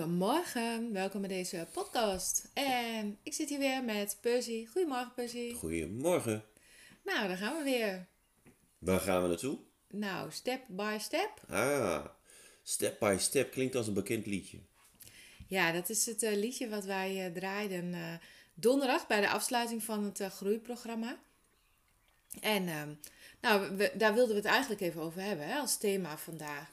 Goedemorgen, welkom bij deze podcast. En ik zit hier weer met Percy. Goedemorgen Percy. Goedemorgen. Nou, daar gaan we weer. Waar gaan we naartoe? Nou, step by step. Ah, Step by Step klinkt als een bekend liedje. Ja, dat is het eh, liedje wat wij eh, draaiden eh, donderdag bij de afsluiting van het groeiprogramma. En ehm, nou, we- daar wilden we het eigenlijk even over hebben hè, als thema vandaag.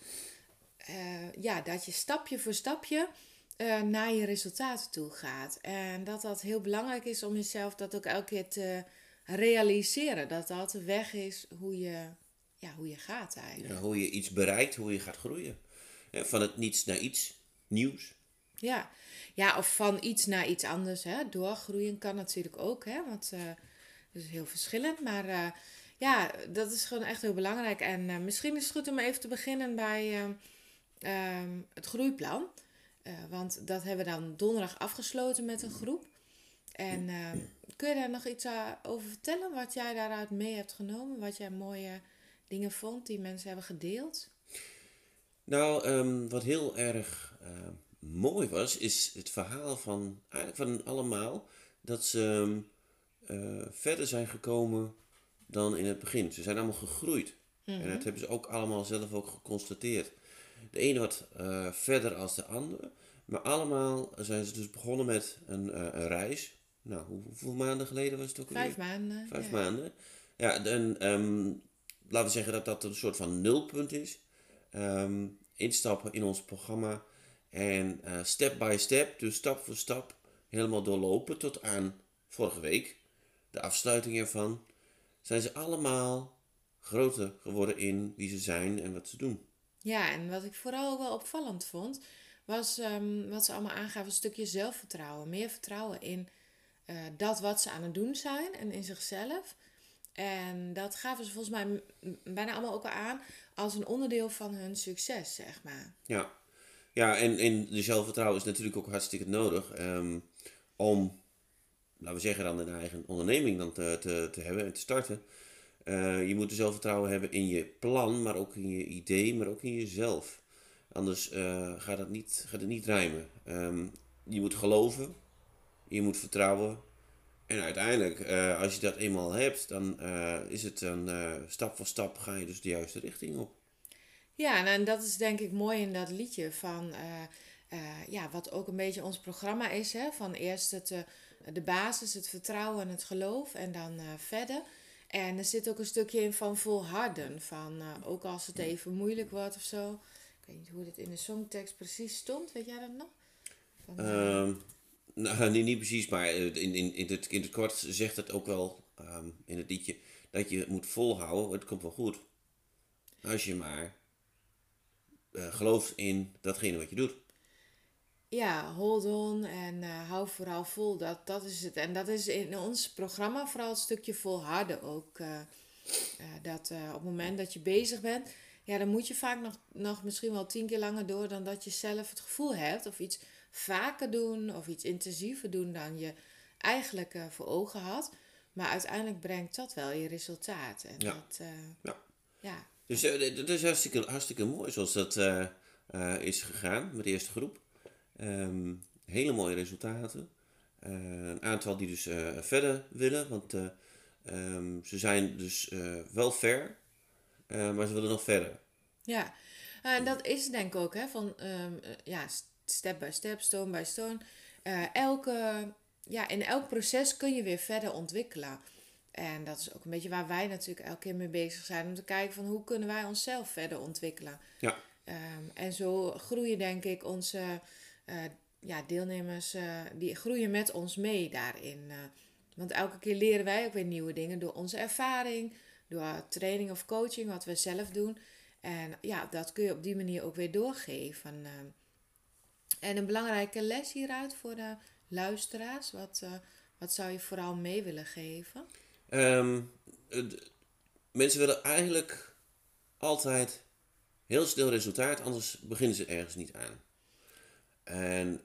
Eh, ja, dat je stapje voor stapje eh, naar je resultaten toe gaat. En dat dat heel belangrijk is om jezelf dat ook elke keer te realiseren. Dat dat de weg is hoe je, ja, hoe je gaat eigenlijk. Ja, hoe je iets bereikt, hoe je gaat groeien. Van het niets naar iets nieuws. Ja. ja, of van iets naar iets anders. Hè. Doorgroeien kan natuurlijk ook, hè, want eh dat is heel verschillend. Maar ja, dat is gewoon echt heel belangrijk. En misschien is het goed om even te beginnen bij ehm, het groeiplan. Eh, want dat hebben we dan donderdag afgesloten met een groep. En ehm, kun je daar nog iets eh, over vertellen? Wat jij daaruit mee hebt genomen? Wat jij mooie dingen vond die mensen hebben gedeeld? Nou, ehm, wat heel erg eh, mooi was, is het verhaal van eigenlijk van allemaal dat ze verder zijn gekomen dan in het begin. Ze zijn allemaal gegroeid. En dat hebben ze ook allemaal zelf ook geconstateerd. De ene wat eh, verder als de andere. Maar allemaal zijn ze dus begonnen met een, eh, een reis. Nou, hoe- hoeveel maanden geleden was het ook Vijf alweer? maanden. Vijf ja. maanden. Ja, en ehm, laten we zeggen dat dat een soort van nulpunt is. Ehm, instappen in ons programma en eh, step by step, dus stap voor stap, helemaal doorlopen tot aan vorige week, de afsluiting ervan, zijn ze allemaal groter geworden in wie ze zijn en wat ze doen. Ja, en wat ik vooral ook wel opvallend vond, was ehm, wat ze allemaal aangaven, een stukje zelfvertrouwen. Meer vertrouwen in eh, dat wat ze aan het doen zijn en in zichzelf. En dat gaven ze volgens mij bijna allemaal ook wel aan als een onderdeel van hun succes, zeg maar. Ja, ja en, en de zelfvertrouwen is natuurlijk ook hartstikke nodig ehm, om, laten we zeggen dan, een eigen onderneming dan te, te, te hebben en te starten. Eh, je moet er zelfvertrouwen hebben in je plan, maar ook in je idee, maar ook in jezelf. Anders eh, gaat, het niet, gaat het niet rijmen. Ehm, je moet geloven, je moet vertrouwen. En uiteindelijk, eh, als je dat eenmaal hebt, dan is het eh, stap voor stap ga je dus de juiste richting op. Ja, en, en dat is denk ik mooi in dat liedje van, ja, wat ook een beetje ons programma is, hè? van eerst het, de basis, het vertrouwen en het geloof en dan verder. En er zit ook een stukje in van volharden, van eh, ook als het even moeilijk wordt of zo. Ik weet niet hoe dit in de songtekst precies stond, weet jij dat nog? Van, eh, Ehm, nou, nee, niet precies, maar eh, in, in, in, het, in het kort zegt het ook wel ehm, in het liedje dat je moet volhouden. Het komt wel goed. Als je maar gelooft in datgene wat je doet. Ja, hold on en eh, hou vooral vol. Dat, dat is het. En dat is in ons programma vooral het stukje volharden ook. eh, eh, dat op het moment dat je bezig bent, ja, dan moet je vaak nog, nog misschien wel tien keer langer door dan dat je zelf het gevoel hebt. Of iets vaker doen of iets intensiever doen dan je eigenlijk voor ogen had. Maar uiteindelijk brengt dat wel je resultaat. En Ja. dat, Ja. ja. Dus dat is hartstikke, hartstikke mooi zoals dat is gegaan met de eerste groep. Ehm, hele mooie resultaten. Eh, een aantal die dus eh, verder willen, want eh, ehm, ze zijn dus wel ver, maar ze willen nog verder. Ja, en dat is denk ik ook, hè, van ehm, eh, ja, step by step, stone by stone. Elke, ja, in elk proces kun je weer verder ontwikkelen. En dat is ook een beetje waar wij natuurlijk elke keer mee bezig zijn. Om te kijken van hoe kunnen wij onszelf verder ontwikkelen. Ja. En zo groeien denk ik onze ja, deelnemers, eh, die groeien met ons mee daarin. eh. want elke keer leren wij ook weer nieuwe dingen door onze ervaring, door training of coaching, wat we zelf doen. En ja, dat kun je op die manier ook weer doorgeven. en een belangrijke les hieruit voor de luisteraars, wat, eh, wat zou je vooral mee willen geven? Ehm, mensen willen eigenlijk altijd heel snel resultaat, anders beginnen ze ergens niet aan. En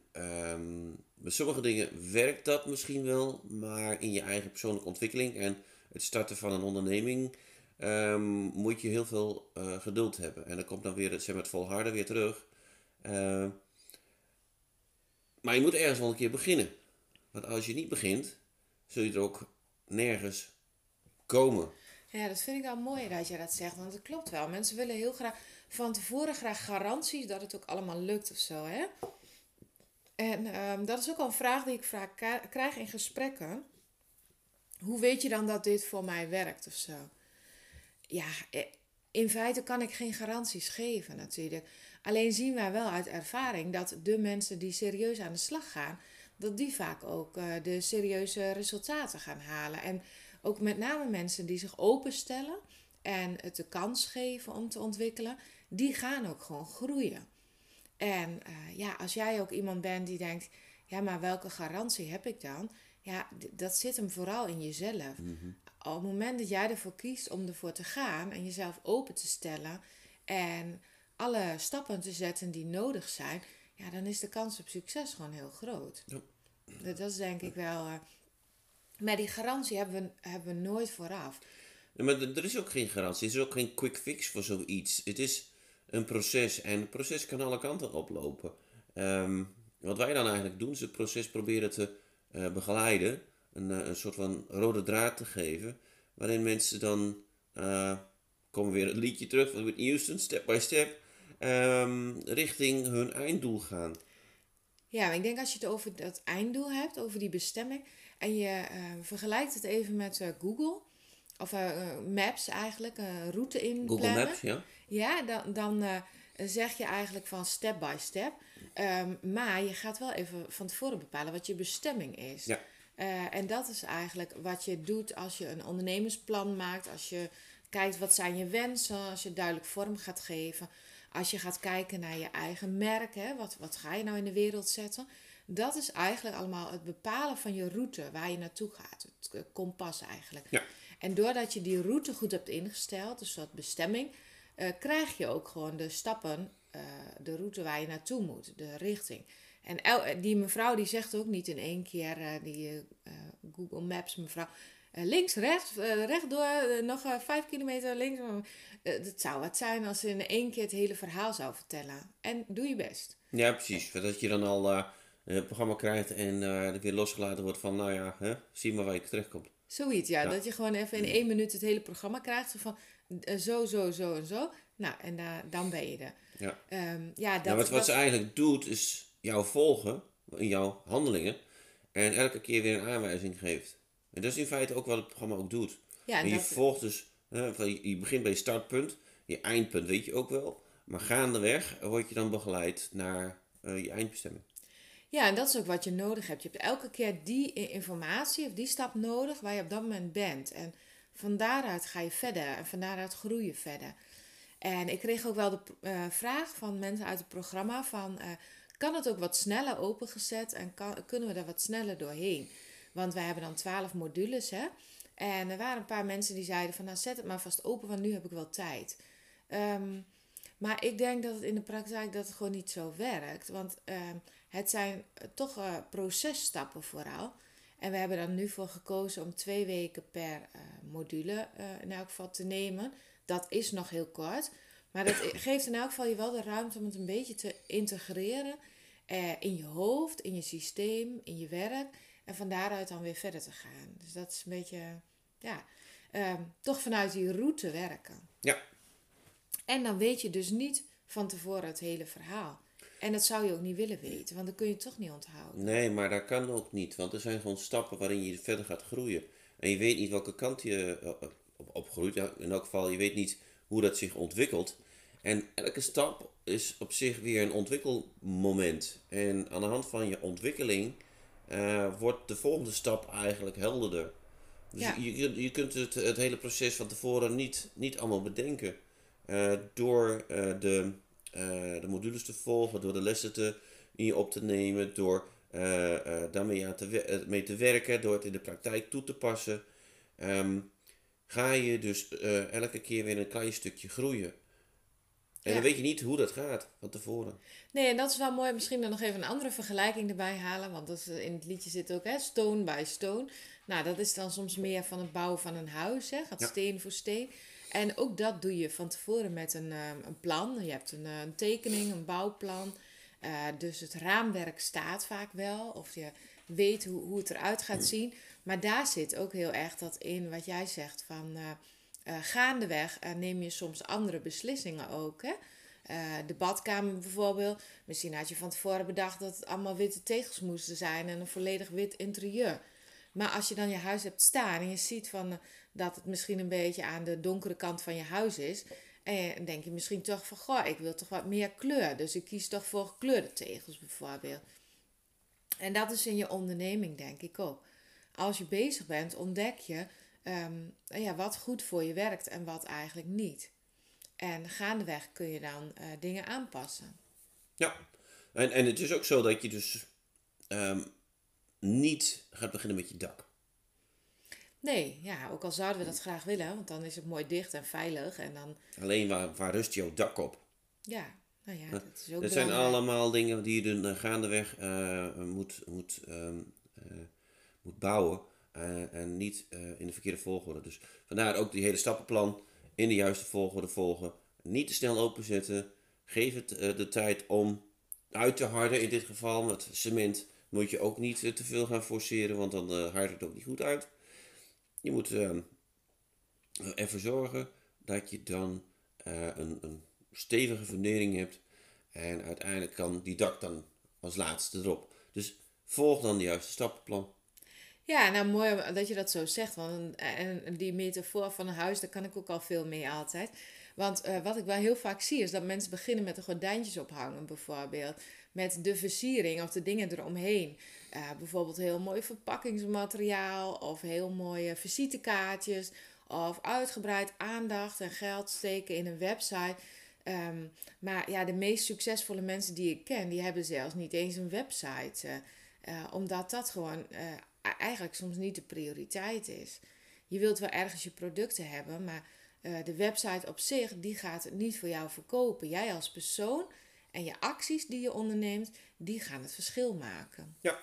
bij sommige dingen werkt dat misschien wel, maar in je eigen persoonlijke ontwikkeling en het starten van een onderneming ehm, moet je heel veel eh, geduld hebben. En dan komt dan weer het, zeg maar, het volharden weer terug. Ehm, maar je moet ergens wel een keer beginnen. Want als je niet begint, zul je er ook nergens komen. Ja, dat vind ik wel mooi dat je dat zegt, want dat klopt wel. Mensen willen heel graag van tevoren graag garanties dat het ook allemaal lukt of zo, hè? En ehm, dat is ook al een vraag die ik vaak krijg in gesprekken. Hoe weet je dan dat dit voor mij werkt of zo? Ja, eh, in feite kan ik geen garanties geven natuurlijk. Alleen zien wij wel uit ervaring dat de mensen die serieus aan de slag gaan, dat die vaak ook eh, de serieuze resultaten gaan halen. En ook met name mensen die zich openstellen en het de kans geven om te ontwikkelen, die gaan ook gewoon groeien. En eh, ja, als jij ook iemand bent die denkt, ja, maar welke garantie heb ik dan? Ja, dat zit hem vooral in jezelf. Op het moment dat jij ervoor kiest om ervoor te gaan en jezelf open te stellen en alle stappen te zetten die nodig zijn, ja, dan is de kans op succes gewoon heel groot. Ja. Dat, is denk ik wel. eh, maar die garantie hebben we, hebben we nooit vooraf. Ja, maar er is ook geen garantie. Er is ook geen quick fix voor zoiets. Het is een proces en het proces kan alle kanten oplopen. Ehm, wat wij dan eigenlijk doen, is het proces proberen te eh, begeleiden. Een, eh, een soort van rode draad te geven. Waarin mensen dan, eh, komen weer het liedje terug van Whitney Houston, step by step, ehm, richting hun einddoel gaan. Ja, ik denk als je het over dat einddoel hebt, over die bestemming, en je vergelijkt het even met Google, of eh, eh, Maps eigenlijk, een route in Google Maps, ja? Ja, dan, dan eh, zeg je eigenlijk van step by step. Ehm, maar je gaat wel even van tevoren bepalen wat je bestemming is. Ja. Eh, en dat is eigenlijk wat je doet als je een ondernemersplan maakt. Als je kijkt wat zijn je wensen. Als je duidelijk vorm gaat geven. Als je gaat kijken naar je eigen merk. Hè, wat, wat ga je nou in de wereld zetten. Dat is eigenlijk allemaal het bepalen van je route. Waar je naartoe gaat. Het eh, kompas eigenlijk. Ja. En doordat je die route goed hebt ingesteld. Dus dat bestemming. eh, krijg je ook gewoon de stappen. eh, de route waar je naartoe moet. De richting. En el- die mevrouw die zegt ook niet in één keer, eh, die eh, Google Maps mevrouw, eh, links, rechts, eh, rechtdoor, eh, nog eh, vijf kilometer links. Dat zou wat zijn als ze in één keer het hele verhaal zou vertellen. En doe je best. Ja, precies. Dat je dan al eh, het programma krijgt en eh, er weer losgelaten wordt van, nou ja, hè, zie maar waar je terechtkomt. Zoiets, ja, Ja. Dat je gewoon even in één minuut het hele programma krijgt. Zo van eh, zo, zo, zo en zo. Nou, en dan ben je er. Ja. Ehm, ja, dat, Ja, wat, wat dat- ze eigenlijk doet, is jou volgen in jouw handelingen en elke keer weer een aanwijzing geeft. En dat is in feite ook wat het programma ook doet. ja, en en je dat- volgt dus, hè, van je, je begint bij je startpunt, je eindpunt weet je ook wel, maar gaandeweg word je dan begeleid naar eh, je eindbestemming. Ja, en dat is ook wat je nodig hebt. Je hebt elke keer die informatie of die stap nodig waar je op dat moment bent. En van daaruit ga je verder en van daaruit groei je verder. En ik kreeg ook wel de eh, vraag van mensen uit het programma van... eh, kan het ook wat sneller opengezet en kan, kunnen we daar wat sneller doorheen? Want wij hebben dan twaalf modules, hè. En er waren een paar mensen die zeiden van... nou, zet het maar vast open, want nu heb ik wel tijd. Ehm, maar ik denk dat het in de praktijk dat het gewoon niet zo werkt. Want ehm, het zijn eh, toch eh, processtappen vooral. En we hebben er nu voor gekozen om twee weken per eh, module in elk geval te nemen. Dat is nog heel kort. Maar dat geeft in elk geval je wel de ruimte om het een beetje te integreren in je hoofd, in je systeem, in je werk. En van daaruit dan weer verder te gaan. Dus dat is een beetje, ja, ehm, toch vanuit die route werken. Ja. En dan weet je dus niet van tevoren het hele verhaal. En dat zou je ook niet willen weten, want dan kun je het toch niet onthouden. Nee, maar dat kan ook niet, want er zijn gewoon stappen waarin je verder gaat groeien. en je weet niet welke kant je uh, op, opgroeit, ja, in elk geval, je weet niet hoe dat zich ontwikkelt. En elke stap is op zich weer een ontwikkelmoment. En aan de hand van je ontwikkeling uh, wordt de volgende stap eigenlijk helderder. Dus ja. je, je kunt het, het hele proces van tevoren niet, niet allemaal bedenken. Uh, door uh, de, de modules te volgen, door de lessen te, in je op te nemen, door daarmee aan te, mee te werken, door het in de praktijk toe te passen. Um, ga je dus elke keer weer een klein stukje groeien. En dan weet je niet hoe dat gaat van tevoren. Nee, en dat is wel mooi. Misschien dan nog even een andere vergelijking erbij halen. Want dat is, in het liedje zit ook hè, stone by stone. Nou, dat is dan soms meer van het bouwen van een huis. Hè, gaat steen voor steen. En ook dat doe je van tevoren met een, uh, een plan. Je hebt een, uh, een tekening, een bouwplan. Uh, dus het raamwerk staat vaak wel. Of je weet hoe, hoe het eruit gaat zien. Maar daar zit ook heel erg dat in wat jij zegt van uh, gaandeweg neem je soms andere beslissingen ook. Hè? De badkamer bijvoorbeeld. Misschien had je van tevoren bedacht dat het allemaal witte tegels moesten zijn en een volledig wit interieur. Maar als je dan je huis hebt staan en je ziet van, dat het misschien een beetje aan de donkere kant van je huis is. En denk je misschien toch van, goh, ik wil toch wat meer kleur. Dus ik kies toch voor gekleurde tegels bijvoorbeeld. En dat is in je onderneming denk ik ook. Als je bezig bent, ontdek je um, ja, wat goed voor je werkt en wat eigenlijk niet. En gaandeweg kun je dan uh, dingen aanpassen. Ja, en, en het is ook zo dat je dus um, niet gaat beginnen met je dak. Nee, ja, ook al zouden we dat graag willen, want dan is het mooi dicht en veilig. En dan... Alleen waar, waar rust jouw dak op? Ja, nou ja, dat is ook Het zijn allemaal dingen die je dan gaandeweg uh, moet, moet, um, uh, moet bouwen. Uh, en niet in de verkeerde volgorde. Dus vandaar ook die hele stappenplan in de juiste volgorde volgen. Niet te snel openzetten. Geef het de tijd om uit te harden in dit geval. Met cement moet je ook niet te veel gaan forceren, want dan hardt het ook niet goed uit. Je moet ehm, ervoor zorgen dat je dan een, een stevige fundering hebt. En uiteindelijk kan die dak dan als laatste erop. Dus volg dan de juiste stappenplan. Ja, nou mooi dat je dat zo zegt. Want en die metafoor van een huis, daar kan ik ook al veel mee altijd. Want uh, wat ik wel heel vaak zie, is dat mensen beginnen met de gordijntjes ophangen, bijvoorbeeld. Met de versiering of de dingen eromheen. Uh, bijvoorbeeld heel mooi verpakkingsmateriaal of heel mooie visitekaartjes. Of uitgebreid aandacht en geld steken in een website. Um, maar ja, de meest succesvolle mensen die ik ken, die hebben zelfs niet eens een website. Uh, omdat dat gewoon eigenlijk soms niet de prioriteit is. Je wilt wel ergens je producten hebben, maar de website op zich, die gaat het niet voor jou verkopen. Jij als persoon en je acties die je onderneemt, die gaan het verschil maken. Ja.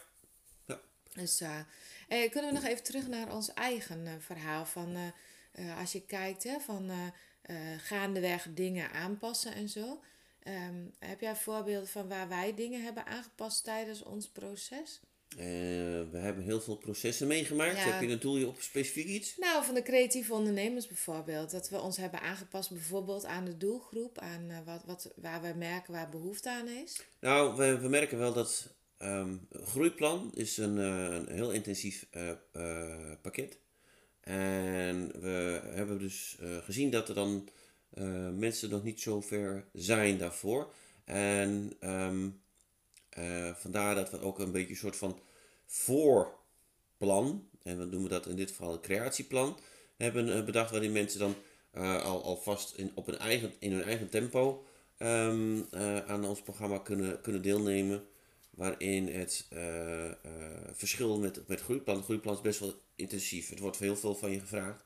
ja. Dus uh, eh, kunnen we nog even terug naar ons eigen uh, verhaal van als je kijkt hè, van gaandeweg dingen aanpassen en zo. Um, heb jij voorbeelden van waar wij dingen hebben aangepast tijdens ons proces? Uh, we hebben heel veel processen meegemaakt. Heb je een doel op specifiek iets? Nou, van de creatieve ondernemers bijvoorbeeld. Dat we ons hebben aangepast bijvoorbeeld aan de doelgroep. Aan uh, wat, wat, waar we merken waar behoefte aan is. Nou, we, we merken wel dat um, Groeiplan is een, uh, een heel intensief pakket. En we hebben dus gezien dat er dan mensen nog niet zo ver zijn daarvoor. En... Um, uh, vandaar dat we ook een beetje een soort van voorplan, en we noemen dat in dit geval een creatieplan, hebben uh, bedacht waarin mensen dan uh, al, alvast in, op hun eigen, in hun eigen tempo um, aan ons programma kunnen, kunnen deelnemen. Waarin het verschil met, met groeiplan, groeiplan is best wel intensief. Het wordt heel veel van je gevraagd.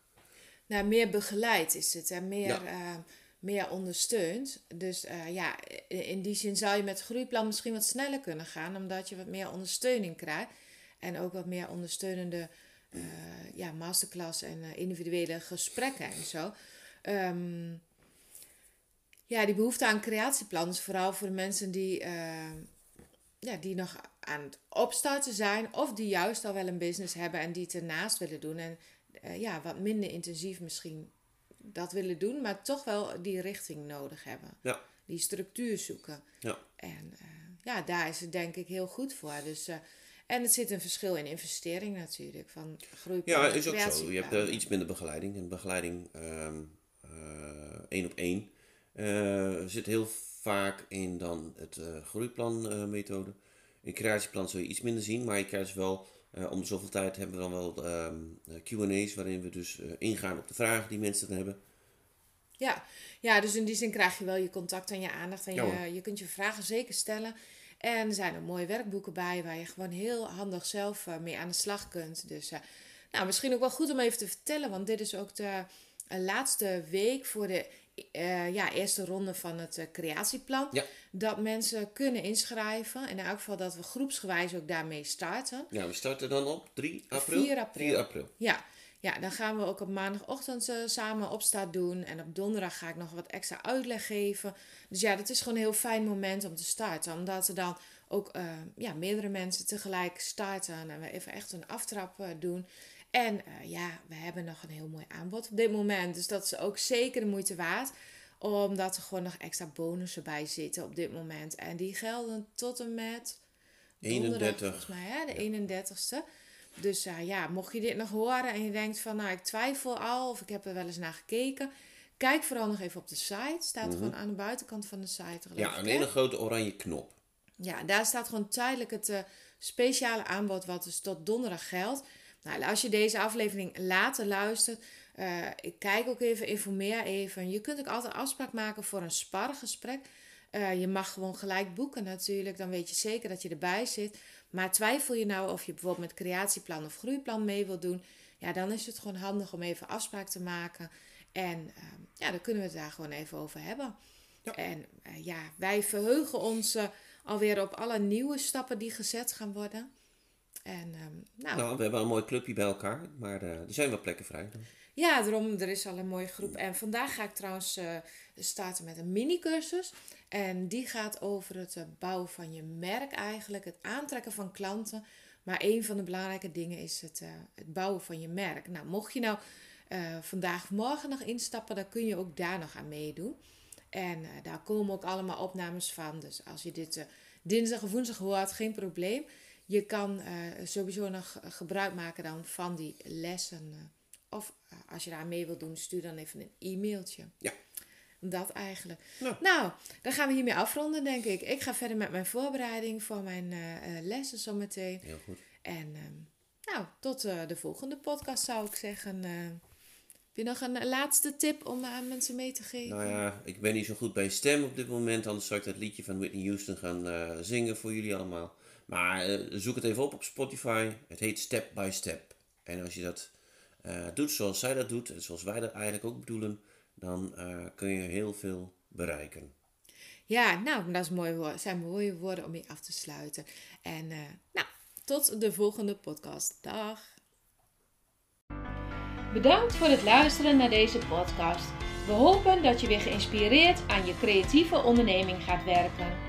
Nou, meer begeleid is het en meer... Ja meer ondersteunt. Dus uh, ja, in die zin zou je met groeiplan misschien wat sneller kunnen gaan, omdat je wat meer ondersteuning krijgt. En ook wat meer ondersteunende uh, ja, masterclass en uh, individuele gesprekken en zo. Um, ja, die behoefte aan creatieplan is vooral voor mensen die, ja, die nog aan het opstarten zijn, of die juist al wel een business hebben en die het ernaast willen doen. En ja, wat minder intensief misschien dat willen doen, maar toch wel die richting nodig hebben. Ja. Die structuur zoeken. Ja. En uh, ja, daar is het denk ik heel goed voor. Dus, uh, En het zit een verschil in investering natuurlijk. Van groeiplan Ja, is ook zo. Je hebt eh, iets minder begeleiding. En begeleiding ehm, eh, één op één eh, zit heel vaak in dan het eh groeiplan eh, methode. In creatieplan zul je iets minder zien, maar je krijgt wel, eh, om zoveel tijd hebben we dan wel eh, Q&A's waarin we dus eh, ingaan op de vragen die mensen dan hebben. Ja. ja, dus in die zin krijg je wel je contact en je aandacht. En Ja, je, je kunt je vragen zeker stellen. En er zijn er mooie werkboeken bij waar je gewoon heel handig zelf mee aan de slag kunt. Dus nou, misschien ook wel goed om even te vertellen, want dit is ook de laatste week voor de eh, ja, eerste ronde van het eh, creatieplan. Ja. Dat mensen kunnen inschrijven. En in elk geval dat we groepsgewijs ook daarmee starten. Ja, we starten dan op 3 april. 4 april. 4 april. Ja, ja, dan gaan we ook op maandagochtend eh, samen opstart doen. En op donderdag ga ik nog wat extra uitleg geven. Dus ja, dat is gewoon een heel fijn moment om te starten. Omdat er dan ook ja, meerdere mensen tegelijk starten. En we even echt een aftrap doen. En eh, ja, we hebben nog een heel mooi aanbod op dit moment. Dus dat is ook zeker de moeite waard. Omdat er gewoon nog extra bonussen bij zitten op dit moment. En die gelden tot en met... donderdag, 31. Volgens mij, hè? de 31ste. Dus eh, ja, mocht je dit nog horen en je denkt van, nou, ik twijfel al of ik heb er wel eens naar gekeken. Kijk vooral nog even op de site. Staat gewoon aan de buitenkant van de site. Ja, een hele grote oranje knop. Ja, daar staat gewoon tijdelijk het eh, speciale aanbod wat dus tot donderdag geldt. Nou, als je deze aflevering later luistert, eh, ik kijk ook even, informeer even. Je kunt ook altijd afspraak maken voor een spargesprek. Eh, je mag gewoon gelijk boeken natuurlijk, dan weet je zeker dat je erbij zit. Maar twijfel je nou of je bijvoorbeeld met creatieplan of groeiplan mee wilt doen, ja, dan is het gewoon handig om even afspraak te maken. En eh, ja, dan kunnen we het daar gewoon even over hebben. Ja. En eh, ja, wij verheugen ons alweer op alle nieuwe stappen die gezet gaan worden. En ehm, nou, Nou, we hebben een mooi clubje bij elkaar, maar eh, er zijn wel plekken vrij. ja, daarom, er is al een mooie groep. En vandaag ga ik trouwens eh, starten met een mini-cursus. En die gaat over het eh, bouwen van je merk eigenlijk, het aantrekken van klanten. Maar een van de belangrijke dingen is het, het bouwen van je merk. Nou, mocht je nou vandaag of morgen nog instappen, dan kun je ook daar nog aan meedoen. En daar komen ook allemaal opnames van. Dus als je dit dinsdag of woensdag hoort, geen probleem. Je kan eh, sowieso nog eh, gebruik maken dan van die lessen. eh, of als je daar mee wilt doen, stuur dan even een e-mailtje. Ja. Dat eigenlijk. Nou. Nou, dan gaan we hiermee afronden, denk ik. Ik ga verder met mijn voorbereiding voor mijn eh, lessen zometeen. Heel goed. En nou, tot de volgende podcast zou ik zeggen. Heb je nog een laatste tip om aan mensen mee te geven? Nou ja, ik ben niet zo goed bij stem op dit moment, anders zou ik dat liedje van Whitney Houston gaan zingen voor jullie allemaal. Maar eh, zoek het even op op Spotify. Het heet Step by Step. En als je dat eh, doet zoals zij dat doet, en zoals wij dat eigenlijk ook bedoelen, dan eh, kun je heel veel bereiken. Ja, nou, dat is mooi woord. zijn mooie woorden om mee af te sluiten. En eh, nou, tot de volgende podcast. Dag. Bedankt voor het luisteren naar deze podcast. We hopen dat je weer geïnspireerd aan je creatieve onderneming gaat werken.